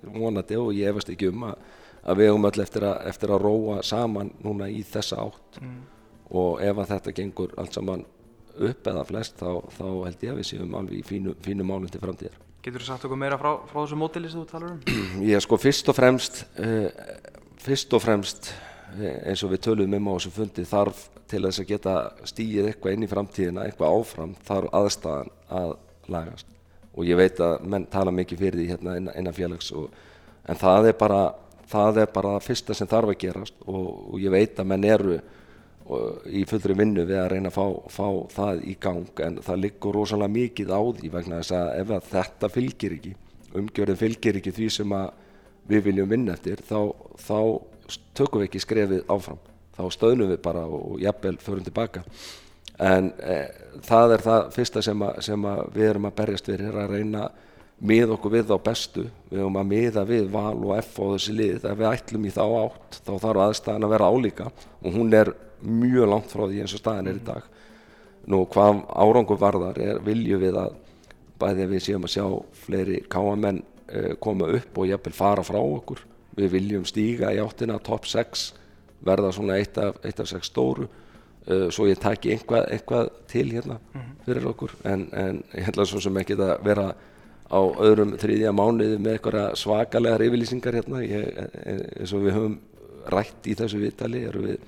vonandi og ég efast ekki um að, að við höfum öll eftir að, eftir að róa saman núna í þessa átt. Og ef að þetta gengur allt saman upp eða flest þá, þá held ég að við séum alveg í fínu, fínu málum til framtíðar.
Getur þú sagt okkur meira frá, frá þessu mótili sem þú talar um? [clears throat]
Ég sko fyrst og fremst uh, fyrst og fremst eh, eins og við töluðum um á þessu fundi þarf til þess að geta stíið eitthvað inn í framtíðina, eitthvað áfram þarf aðstæðan að lagast og ég veit að menn tala mikið fyrir því hérna innan, félags og, en það er bara það er bara fyrsta sem þarf að gerast og, og ég veit að menn eru og, í fullri vinnu við að reyna að fá, fá það í gang en það liggur rosalega mikið á því vegna þess að ef að þetta fylgir ekki umgjörðin fylgir ekki því sem við viljum vinna eftir þá, þá tökum við ekki skrefið áfram þá stöðnum við bara og jafnvel förum tilbaka en e, það er það fyrsta sem, að, sem að við erum að berjast fyrir að reyna mið okkur við á bestu. Við höfum að miða við val og F og þessi lið. Ef við ætlum í þá átt þá þarf aðstæðan að vera álíka. Og hún er mjög langt frá því eins og staðan er í dag. Nú hvað árangur varðar er viljum við að bæði við séum að sjá fleiri káamenn uh, koma upp og jafnvel fara frá okkur. Við viljum stíga í áttina top 6 verða svona eitt af, eitt af 6 stóru uh, svo ég taki einhvað, einhvað til hérna fyrir okkur. En, en ég held að svo sem ekki að vera á öðrum þriðja mánuði með eitthvað svakalegar yfirlýsingar hérna. Ég, eins og við höfum rætt í þessu viðtali við,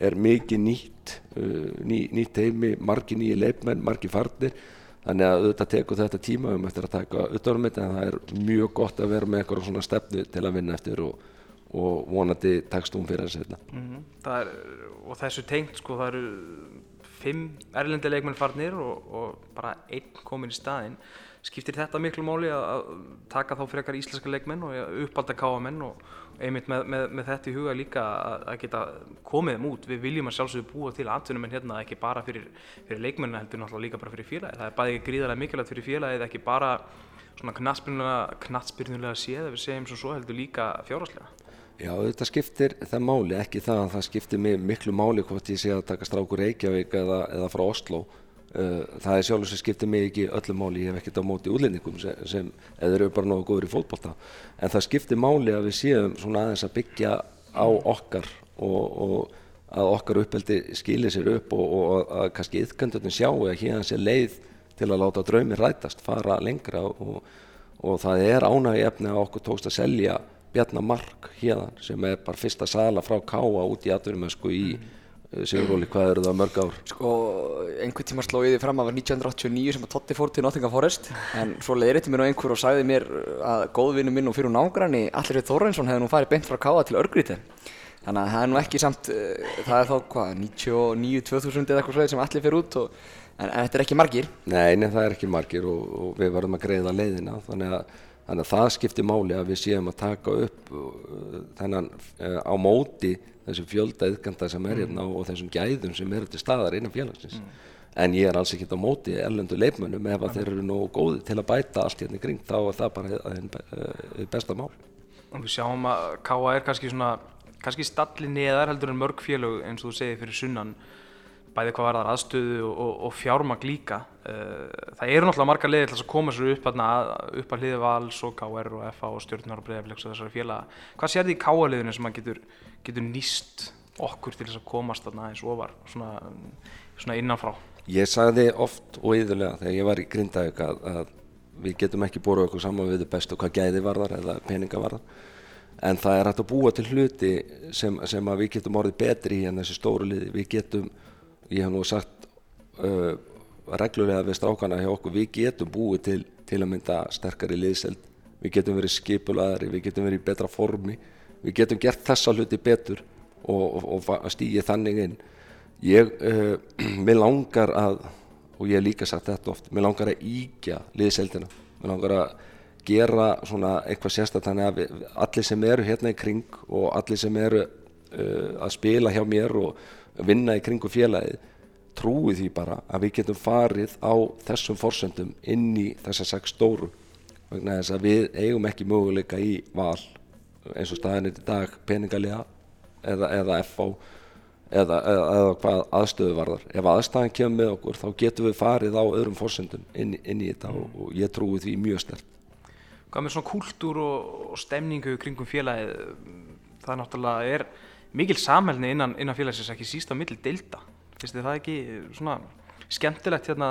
er mikið nýtt uh, ný, nýtt heimi, margi nýji leifmenn, margi farnir. Þannig að auðvitað tekur þetta tíma um eftir að taka utanum þetta en það er mjög gott að vera með eitthvað svona stefnu til að vinna eftir og, og vonandi tekst hún fyrir þessu.
Mm -hmm. og þessu tengt sko það eru fimm erlendi leikmenn farnir og, og bara einn komin í staðinn skiptir þetta miklu máli að, taka þá frekar íslenska leikmenn og uppalda káamenn og einmitt með, með, með þetta í huga líka að, að geta komið þeim út. Við viljum að sjálfsögðu búa til atvinnum en hérna ekki bara fyrir, fyrir leikmennu heldur náttúrulega líka bara fyrir félagið. Það er bæði ekki gríðarlega mikilvægt fyrir félagið, ekki bara svona knatsbyrnulega séð ef við segjum svo heldur líka fjárháslega.
Já, þetta skiptir það máli, ekki það að það skiptir miklu máli hvort ég sé að taka strákur Reykjavík eða, eða frá Oslo Uh, það er sjálf sem skiptir mig ekki öllu máli, ég hef ekkert á móti útlendingum sem, sem eða eru bara náðu góður í fólkbólta en það skiptir máli að við séum svona aðeins að byggja á okkar og, og að okkar uppeldi skilir sér upp og, og að kannski ytkandunum sjáu að hérna sé leið til að láta draumi rætast, fara lengra og, og það er ánægi efni að okkur tókst að selja Bjarnamark hérna sem er bara fyrsta sala frá Káa út í atvinnumösku í mm. Sigurróli, hvað eru það mörg ár?
Sko, einhvern tíma sló ég því fram að það var 1989 sem að Totti fór til Nottingham Forest en svo leiðrétti mér á einhver og sagði mér að góðvinnu minn og fyrir nágranni Allir Reit Þorrensson hefði nú farið beint frá Káa til Örgríti þannig að það er nú ekki samt eh, það er þá hvað, 99-2000 eða eitthvað sem allir fyrir út og, en, en þetta er ekki margir.
Nei, nei, það er ekki margir og, og við verðum að greiða leiðina þannig að, þannig að það skiptir máli að við séum að taka upp uh, þennan uh, á móti þessum fjölda yðganda sem er hérna og þessum gæðum sem eru til staðar innan félagsins mm. en ég er alls ekkert á móti erlendu leifmönnum ef að þeir eru nógu góði til að bæta allt hérna kring þá er það bara það besta mál
og Við sjáum að K.A. er kannski svona kannski stalli neðar heldur en mörg félög eins og þú segir fyrir sunnan bæði hvað var það aðstöðu og, og, og fjármagn líka. Eh, það eru náttúrulega marga leiðir til að koma sér upp, að, upp að hliði vals og KR og FA og stjórnar og breiðaflegs og þessari félaga. Hvað sér því í KA-leiðinu sem maður getur, getur nýst okkur til þess að komast þarna eins og var svona, svona innanfrá?
Ég sagði oft og yðurlega þegar ég var í Grindavík að, að við getum ekki búið okkur saman við bestu hvað gæði varðar eða peninga varðar. En það er hægt að búa til hluti sem, sem við getum orðið betri í en þessi stóru liði. Við getum ég hef nú sagt uh, reglulega við strákana hjá okkur við getum búið til til að mynda sterkari liðseld. Við getum verið skipulaðari, við getum verið í betra formi. Við getum gert þessa hluti betur og, og, og stýgið þannig inn. Ég, uh, [clears throat] mér langar að og ég hef líka sagt þetta oft mér langar að íkja liðseldina. Mér langar að gera svona eitthvað sérstaklega þannig að við, allir sem eru hérna í kring og allir sem eru uh, að spila hjá mér og vinna í kringu félagið trúi því bara að við getum farið á þessum forsendum inn í þessa sex stóru. Vegna þess að við eigum ekki möguleika í val eins og staðinir í dag peningalega eða, eða FO eða, eða, eða hvað aðstöðu varðar. Ef aðstæðan kemur með okkur þá getum við farið á öðrum forsendum inn, inn í þetta mm. og ég trúi því mjög stert
Hvað með svona kúltúr og, og stemningu kringum félagið? Það náttúrulega er mikil samhælni innan, innan félagsins ekki síst á milli deilda. Finnst þið það ekki svona skemmtilegt hérna,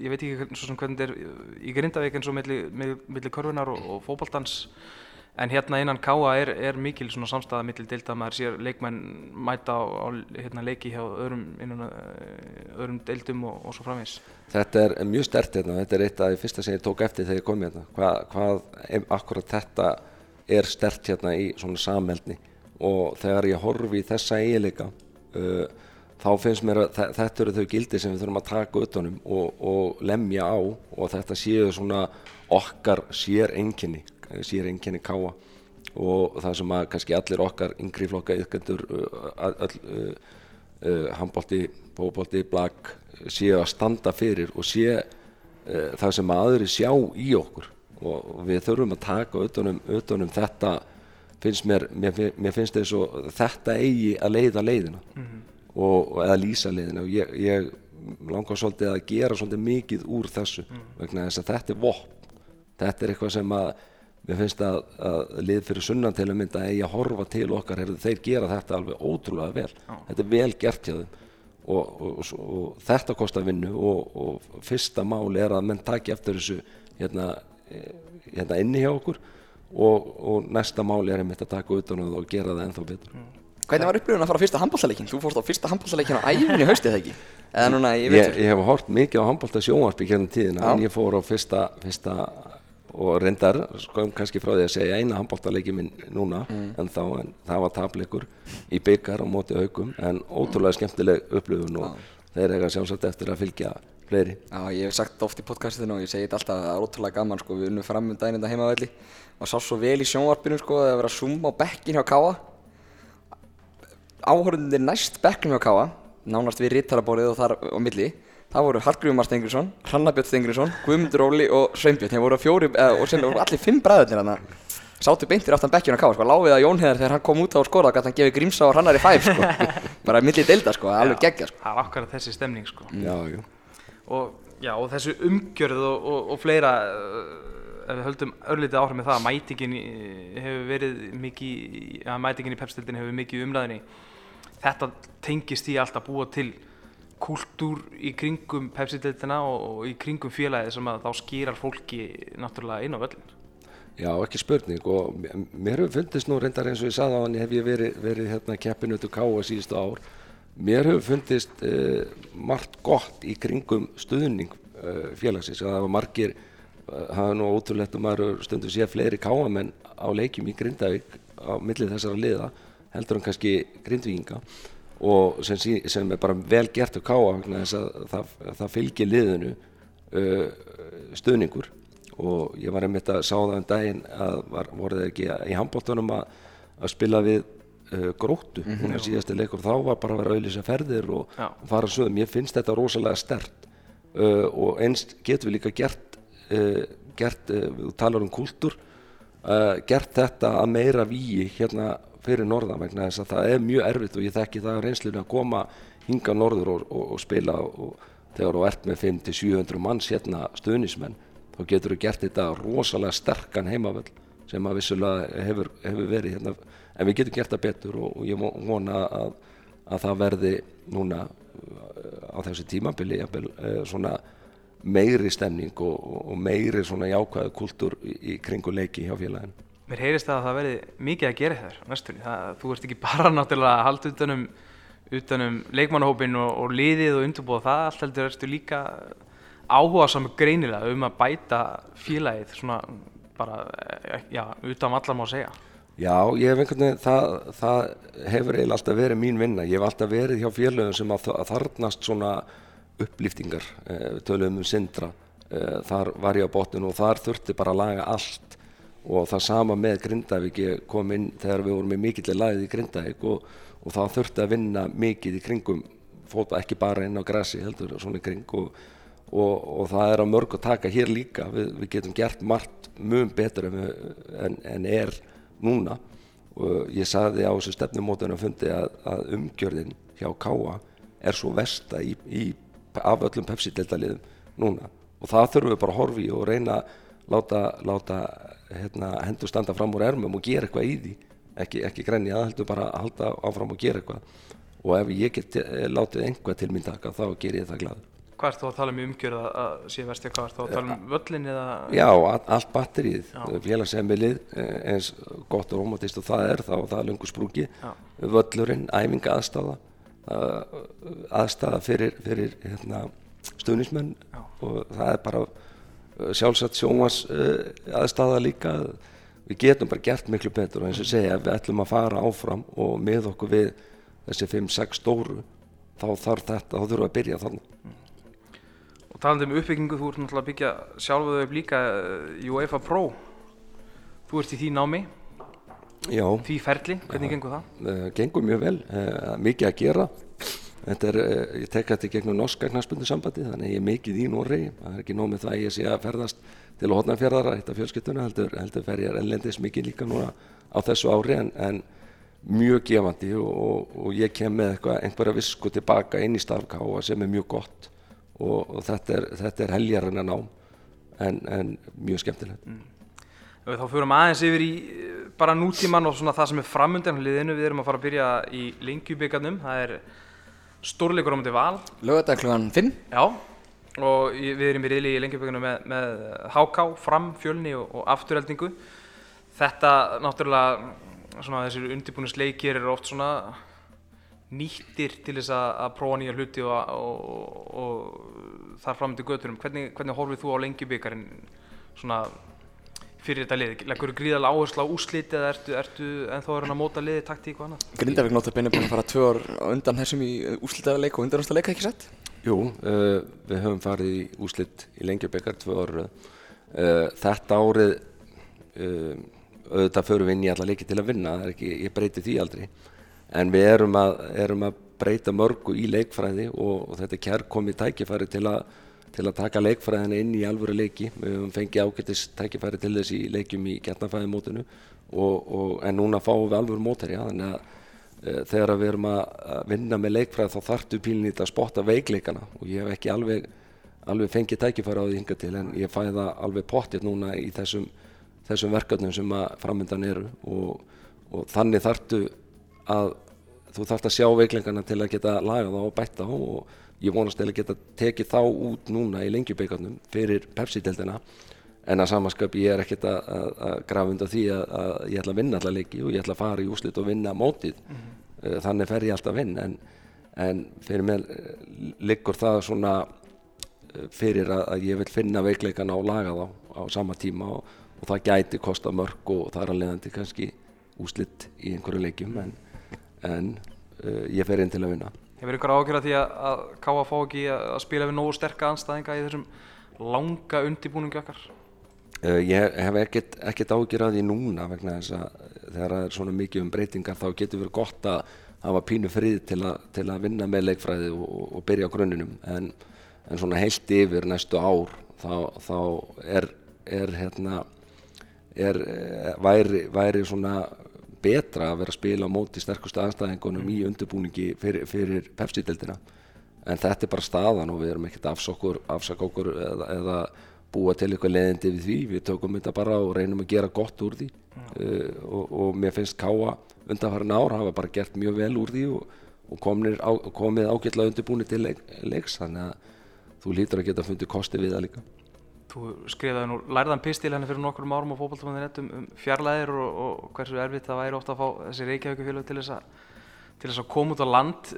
ég veit ekki svo sem hvernig þetta er í Grindavík eins og milli, milli korfinar og, og fókbaltans en hérna innan Káa er, er mikil svona samstæða milli deilda, maður sér leikmenn mæta á, á hérna, leiki hjá öðrum, innan, öðrum deildum og, og svo framins.
Þetta er mjög stert hérna, þetta er eitt af því fyrsta sem ég tók eftir þegar ég kom hérna, hvað, hvað akkurat þetta er stert hérna í svona samhældni og þegar ég horfi í þessa eiginleika uh, þá finnst mér að þetta eru þau gildi sem við þurfum að taka utanum og, og lemja á og þetta séu svona okkar sér enginni, sér enginni káa og það sem að kannski allir okkar yngri flokka yfkendur uh, uh, uh, handbólti, bóbólti, blag séu að standa fyrir og sé uh, það sem að aðri sjá í okkur. Og við þurfum að taka utanum, utanum þetta finnst mér, mér, mér finnst þess að þetta eigi að leiða leiðina. Og, og eða lýsa leiðina. Og ég, ég langar svolítið að gera svolítið mikið úr þessu vegna þess að þetta er vopn. Þetta er eitthvað sem að mér finnst að, að lið fyrir sunnan til að mynda eigi að horfa til okkar. Heyrðu, þeir gera þetta alveg ótrúlega vel. Þetta er vel gert hjá þeim. Og, og, og, og þetta kostar vinnu og, og fyrsta mál er að menn taki eftir þessu hérna, eh, hérna inni hjá okkur og, og næsta mál er einmitt að taka utan um og gera það ennþá betur
Hvernig var upplifun að fara á fyrsta handbóltaleikin? Þú fórst á fyrsta handbóltaleikin á æfinni haustið ekki? Eða núna í
ég,
vetur?
ég hef hort mikið á handbólta sjónvarpi hérna tíðina
Já.
en ég fór á fyrsta, fyrsta og reyndar, sko kannski frá því að segja eina handbóltaleiki minn núna en þá, en það var tapleikur í byggar á móti haugum, en ótrúlega skemmtileg upplifun og þeir eiga sjálfsagt eftir að fylgja fleiri
Já, ég hef sagt oft í podcastinu og ég segi þetta alltaf að ótrúlega gaman sko, við unnum fram um daginn þetta heimavelli og sá svo vel í sjónvarpinu sko að vera að zooma á bekkin hjá Káa áhörðundir næst bekknum hjá Káa nánast við rittaraborðið og þar á milli það voru Hallgrímur Mar Stengriðsson, Hrannabjörn Stengriðsson, Guðmundur Óli og Sveinbjörn þeir voru fjóri, eða, og sem voru allir fimm bræðurnir hann sátu beintir aftan bekkjun á Káa sko, láfið að Jón Heiðar þegar hann kom út á og skora gæti hann gefið Grímsa og Hrannar í fæf sko. [laughs] Bara milli deilda sko, alveg geggja sko.
Það akkurat þessi stemning sko.
Já, jú
og, já, og og, og, og ef við höldum örlítið áhrif með það að mætingin í- hefur verið mikið að mætingin í pepstildin hefur mikið umræðinni þetta tengist í allt að búa til kúltúr í kringum pepsildildina og, og í kringum félagið sem að þá skýrar fólki náttúrulega inn á völlin
Já, ekki spurning og mér hefur fundist nú reyndar eins og ég sagði á hann hef ég verið, verið hérna keppinu til Káa síðustu ár. Mér hefur fundist uh, margt gott í kringum stuðning uh, félagsins. Að það var margir uh, hafa nú ótrúlegt að maður hefur stundum sé fleiri Káamenn á leikjum í Grindavík á millið þessara liða heldur en kannski Grindvíkinga. Og sem, sí- sem er bara vel gert á Káa þess að það, það fylgir liðinu uh, stuðningur. Og ég var einmitt að sá það um daginn að var, voru þeir ekki í handbóltunum að, að spila við uh, gróttu mm -hmm, síðasti leikur. Þá var bara að vera auðlýsa ferðir og
Já.
fara sögum, ég finnst þetta rosalega stert uh, og einst getum við líka gert, gert uh, við talar um kúltúr uh, gert þetta að meira víi hérna fyrir norðan vegna þess að það er mjög erfitt og ég þekki það á reynslunni að koma hinga norður og, og, og spila og þegar þú ert með 500-700 manns hérna stuðnismenn þá getur þú gert þetta rosalega sterkan heimavöll sem að vissulega hefur, hefur verið hérna. En við getum gert það betur og, og ég vo- vona að, að það verði núna á þessu tímabili svona meiri stemning og, og- meiri svona jákvæðu kultúr í, í kringu leiki hjá félaginu.
Mér heyrist að það verði mikið að gera þér næstunni. Það, þú ert ekki [laughs] bara náttúrulega að halda utanum, utanum leikmannahópin og, og liðið og undirbúða það allt heldur ertu líka áhuga saman greinilega um að bæta félagið svona bara, eh, já, utan allar má segja.
Já, ég hef einhvern veginn, það, það hefur eiginlega alltaf verið mín vinna. Ég hef alltaf verið hjá félögum sem að, að þarnast svona upplýftingar, eh, töluðum um syndra, eh, þar var ég á botninu og þar þurfti bara að laga allt. Og það sama með Grindavík, ég kom inn þegar við vorum með mikill lagið í Grindavík og, og það þurfti að vinna mikið í kringum fótball, ekki bara inn á grassi heldur svona í kring og, og, og það er að mörg að taka hér líka. Við, við getum gert margt mjög betur en, en, en er núna. Og ég sagði á þessu stefnumótunum fundi að, að umgjörðin hjá Káa er svo versta í, í, af öllum Pepsi-deltaliðum núna. Og það þurfum við bara að horfa í og reyna að láta, láta hérna, hendur standa fram úr ermum og gera eitthvað í því. Ekki, ekki grenja, það heldur bara að halda áfram og gera eitthvað. Og ef ég get eh, látið einhvað til mín taka þá ger ég það glaður.
Hvað ert þú að tala um í umgjörð að, sé versti, hvað ert þú að tala um völlin eða?
Já, all- allt batterið, eh, eins gott og romantist og það er þá, það er lungu sprúki, völlurinn, æfinga aðstafa, aðstafa fyrir, fyrir hérna, stuðnismenn og það er bara eh, sjálfsagt sjónvars aðstafa líka, við getum bara gert miklu betur og eins og segja, ef við ætlum að fara áfram og með okkur við þessi 5-6 stóru, þá þarf þetta, þá þurfum við að byrja þannig.
Og talandi um uppbyggingu, þú ert náttúrulega að byggja sjálfuðu upp líka UEFA Pro. Þú ert í því námi,
Já.
því ferli, hvernig gengur það?
uh, gengur mjög vel, uh, mikið að gera. Þetta er, eh, ég tek þetta í gegnum norska knaspundu sambandi þannig að ég er mikið í Noregi. Það er ekki nóg með það að ég sé að ferðast til að hotna fjörðara eitt af fjölskyttuna heldur, heldur fer ég ellendis mikið líka núna á þessu ári en, en mjög gefandi og, og, og ég kem með eitthvað, einhverja visku tilbaka inn í starfkáa sem er mjög gott og, og þetta er, þetta er heljarinn að ná en, en mjög skemmtilegt.
Þá fyrir við aðeins yfir í eh, bara nútíman og svona það sem er framundan hliðinu. Við erum að fara að byrja í lengjubíkarnum. Það er stórleikur á mútið val.
Lögadag klukkan 5
Já, og við erum í riðli í lengjubíkarnum með, með HK, fram, fjölni og, og afturheldingu. Þetta náttúrulega, svona þessir undirbúnisleikir eru oft svona nýttir til þess að, að prófa nýja hluti og, og, og þar fram til göturum. Hvernig, hvernig horfið þú á lengjubíkarinn svona fyrir þetta lið? Leggur þú gríðal áherslu á úrslit eða ertu, ertu ennþá að reyna að móta liði, taktík og annað?
Grindavík notabene búin að fara tvö ár undan þessum í úslitaða leik og undanústa leika ekki sett
Jú, uh, við höfum farið í úslit í lengjabekar tvö ára uh, þetta árið uh, auðvitað förum við inn í alla leiki til að vinna það er ekki, ég breyti því aldrei en við erum að, erum að breyta mörgu í leikfræði og, og þetta er kærkomið tækifæri til að til að taka leikfræðina inn í alvöru leiki. Við höfum fengið ágættis tækifæri til þess í leikjum í gætnafæði mótinu og, og, en núna fáum við alvöru móterja þannig að uh, þegar við erum að vinna með leikfræði þá þartu pílinni að spotta veikleikana og ég hef ekki alveg, alveg fengið tækifæri á því hinga til en ég fæ það alveg pottitt núna í þessum, þessum verkefnum sem að framöndan eru og, og þannig þartu að þú þarft að sjá veikleikana til að geta lagað þá og bætt þá og ég vonast til að geta tekið þá út núna í lengjubeikarnum fyrir Pepsi-deldina en að samanskap ég er ekkert að, að, að grafa undan því að, að ég ætla að vinna alla leiki og ég ætla að fara í úslit og vinna mótið. Mm þannig fer ég alltaf að vinna en, en fyrir mér eh, liggur það svona eh, fyrir að, að ég vil finna veikleikana og laga þá á sama tíma og, og það gæti kosta mörg og það er leiðandi kannski úslit í einhverju leikjum en, en uh, ég fer inn til að vinna
Hefur ykkur ágjörð að því að, að Káa fá ekki að, spila við nógu sterka anstæðinga í þessum langa undibúningi okkar?
Uh, ég hef ekkert, að því núna vegna þess að þegar það er svona mikið um breytingar þá getur verið gott að hafa pínu frið til, a, til að vinna með leikfræði og, og, og byrja á grunninum en, en svona heilt yfir næstu ár þá, þá er, er hérna er, eh, væri, væri svona betra að vera að spila á móti sterkustu aðstæðingunum í undirbúningi fyrir, fyrir Pepsi-deldina en þetta er bara staðan og við erum ekkert afsaka okkur, eða, eða búa til eitthvað leiðindi við því. Við tökum þetta bara og reynum að gera gott úr því. Uh, og, og mér finnst Káa undanfærin ár hafa bara gert mjög vel úr því og, og á, komið ágætlega undirbúni til leik, leiks. Þannig að þú lítur að geta fundið kosti við það líka
Þú skrifaði nú lærðan pistil henni fyrir nokkrum árum á fótballtafandi um, um fjarlæðir og, og hversu erfitt það væri ofta að fá þessi Reykjavíkufélög til þess að til þess að koma út á land.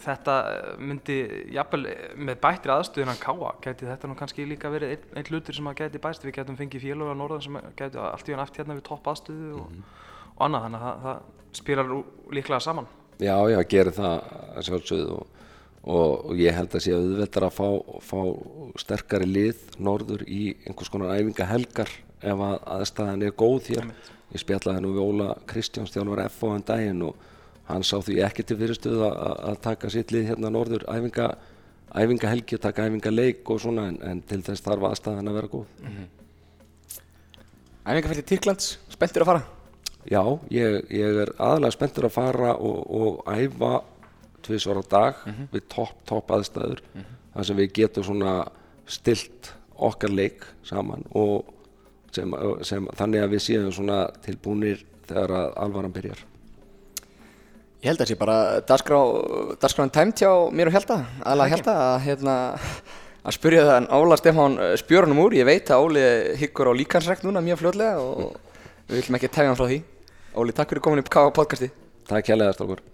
Þetta myndi jafnvel með bættri aðstöðun að káa gæti þetta nú kannski líka verið einn, einn hlutur sem að gæti bæst. Við gætum fengið félög á norðan sem gæti allt í hann aft hérna við topp aðstöðu og, og annað. Þannig að það, það spilar líklega saman.
Já, já, gerir það að sjálfsögðu og, og, og ég held að sé auðveldar að fá, fá sterkari lið norður í einhvers konar æfingahelgar ef að aðstæðan er góð hér. Ég spjallaði nú við Óla Kristjáns þjálfur F á en daginn og hann sá því ekki til fyrirstöðu að, að taka sitt lið hérna norður æfinga, æfingahelgi og taka æfingaleik og svona en, en til þess þarf aðstæðan að vera góð.
Æfingarferð til Tyrklands, spenntur að fara
Já, ég, ég er aðalega spenntur að fara og, og æfa tvisvar á dag við topp, topp aðstæður þar sem við getum svona stilt okkar leik saman og sem, sem, þannig að við séum svona tilbúnir þegar að alvaran byrjar.
Ég held að það sé bara dagskrá, dagskráin tæmt hjá mér og Hjalta, aðlega Hjalta að, hérna, að spyrja þann Óla Stefán spjörunum úr. Ég veit að Óli hyggur á líkansrækt núna mjög fljótlega og við viljum ekki tefja hann frá því. Óli, takk fyrir komin upp á podcasti.
Takk hérlega, Stálkur.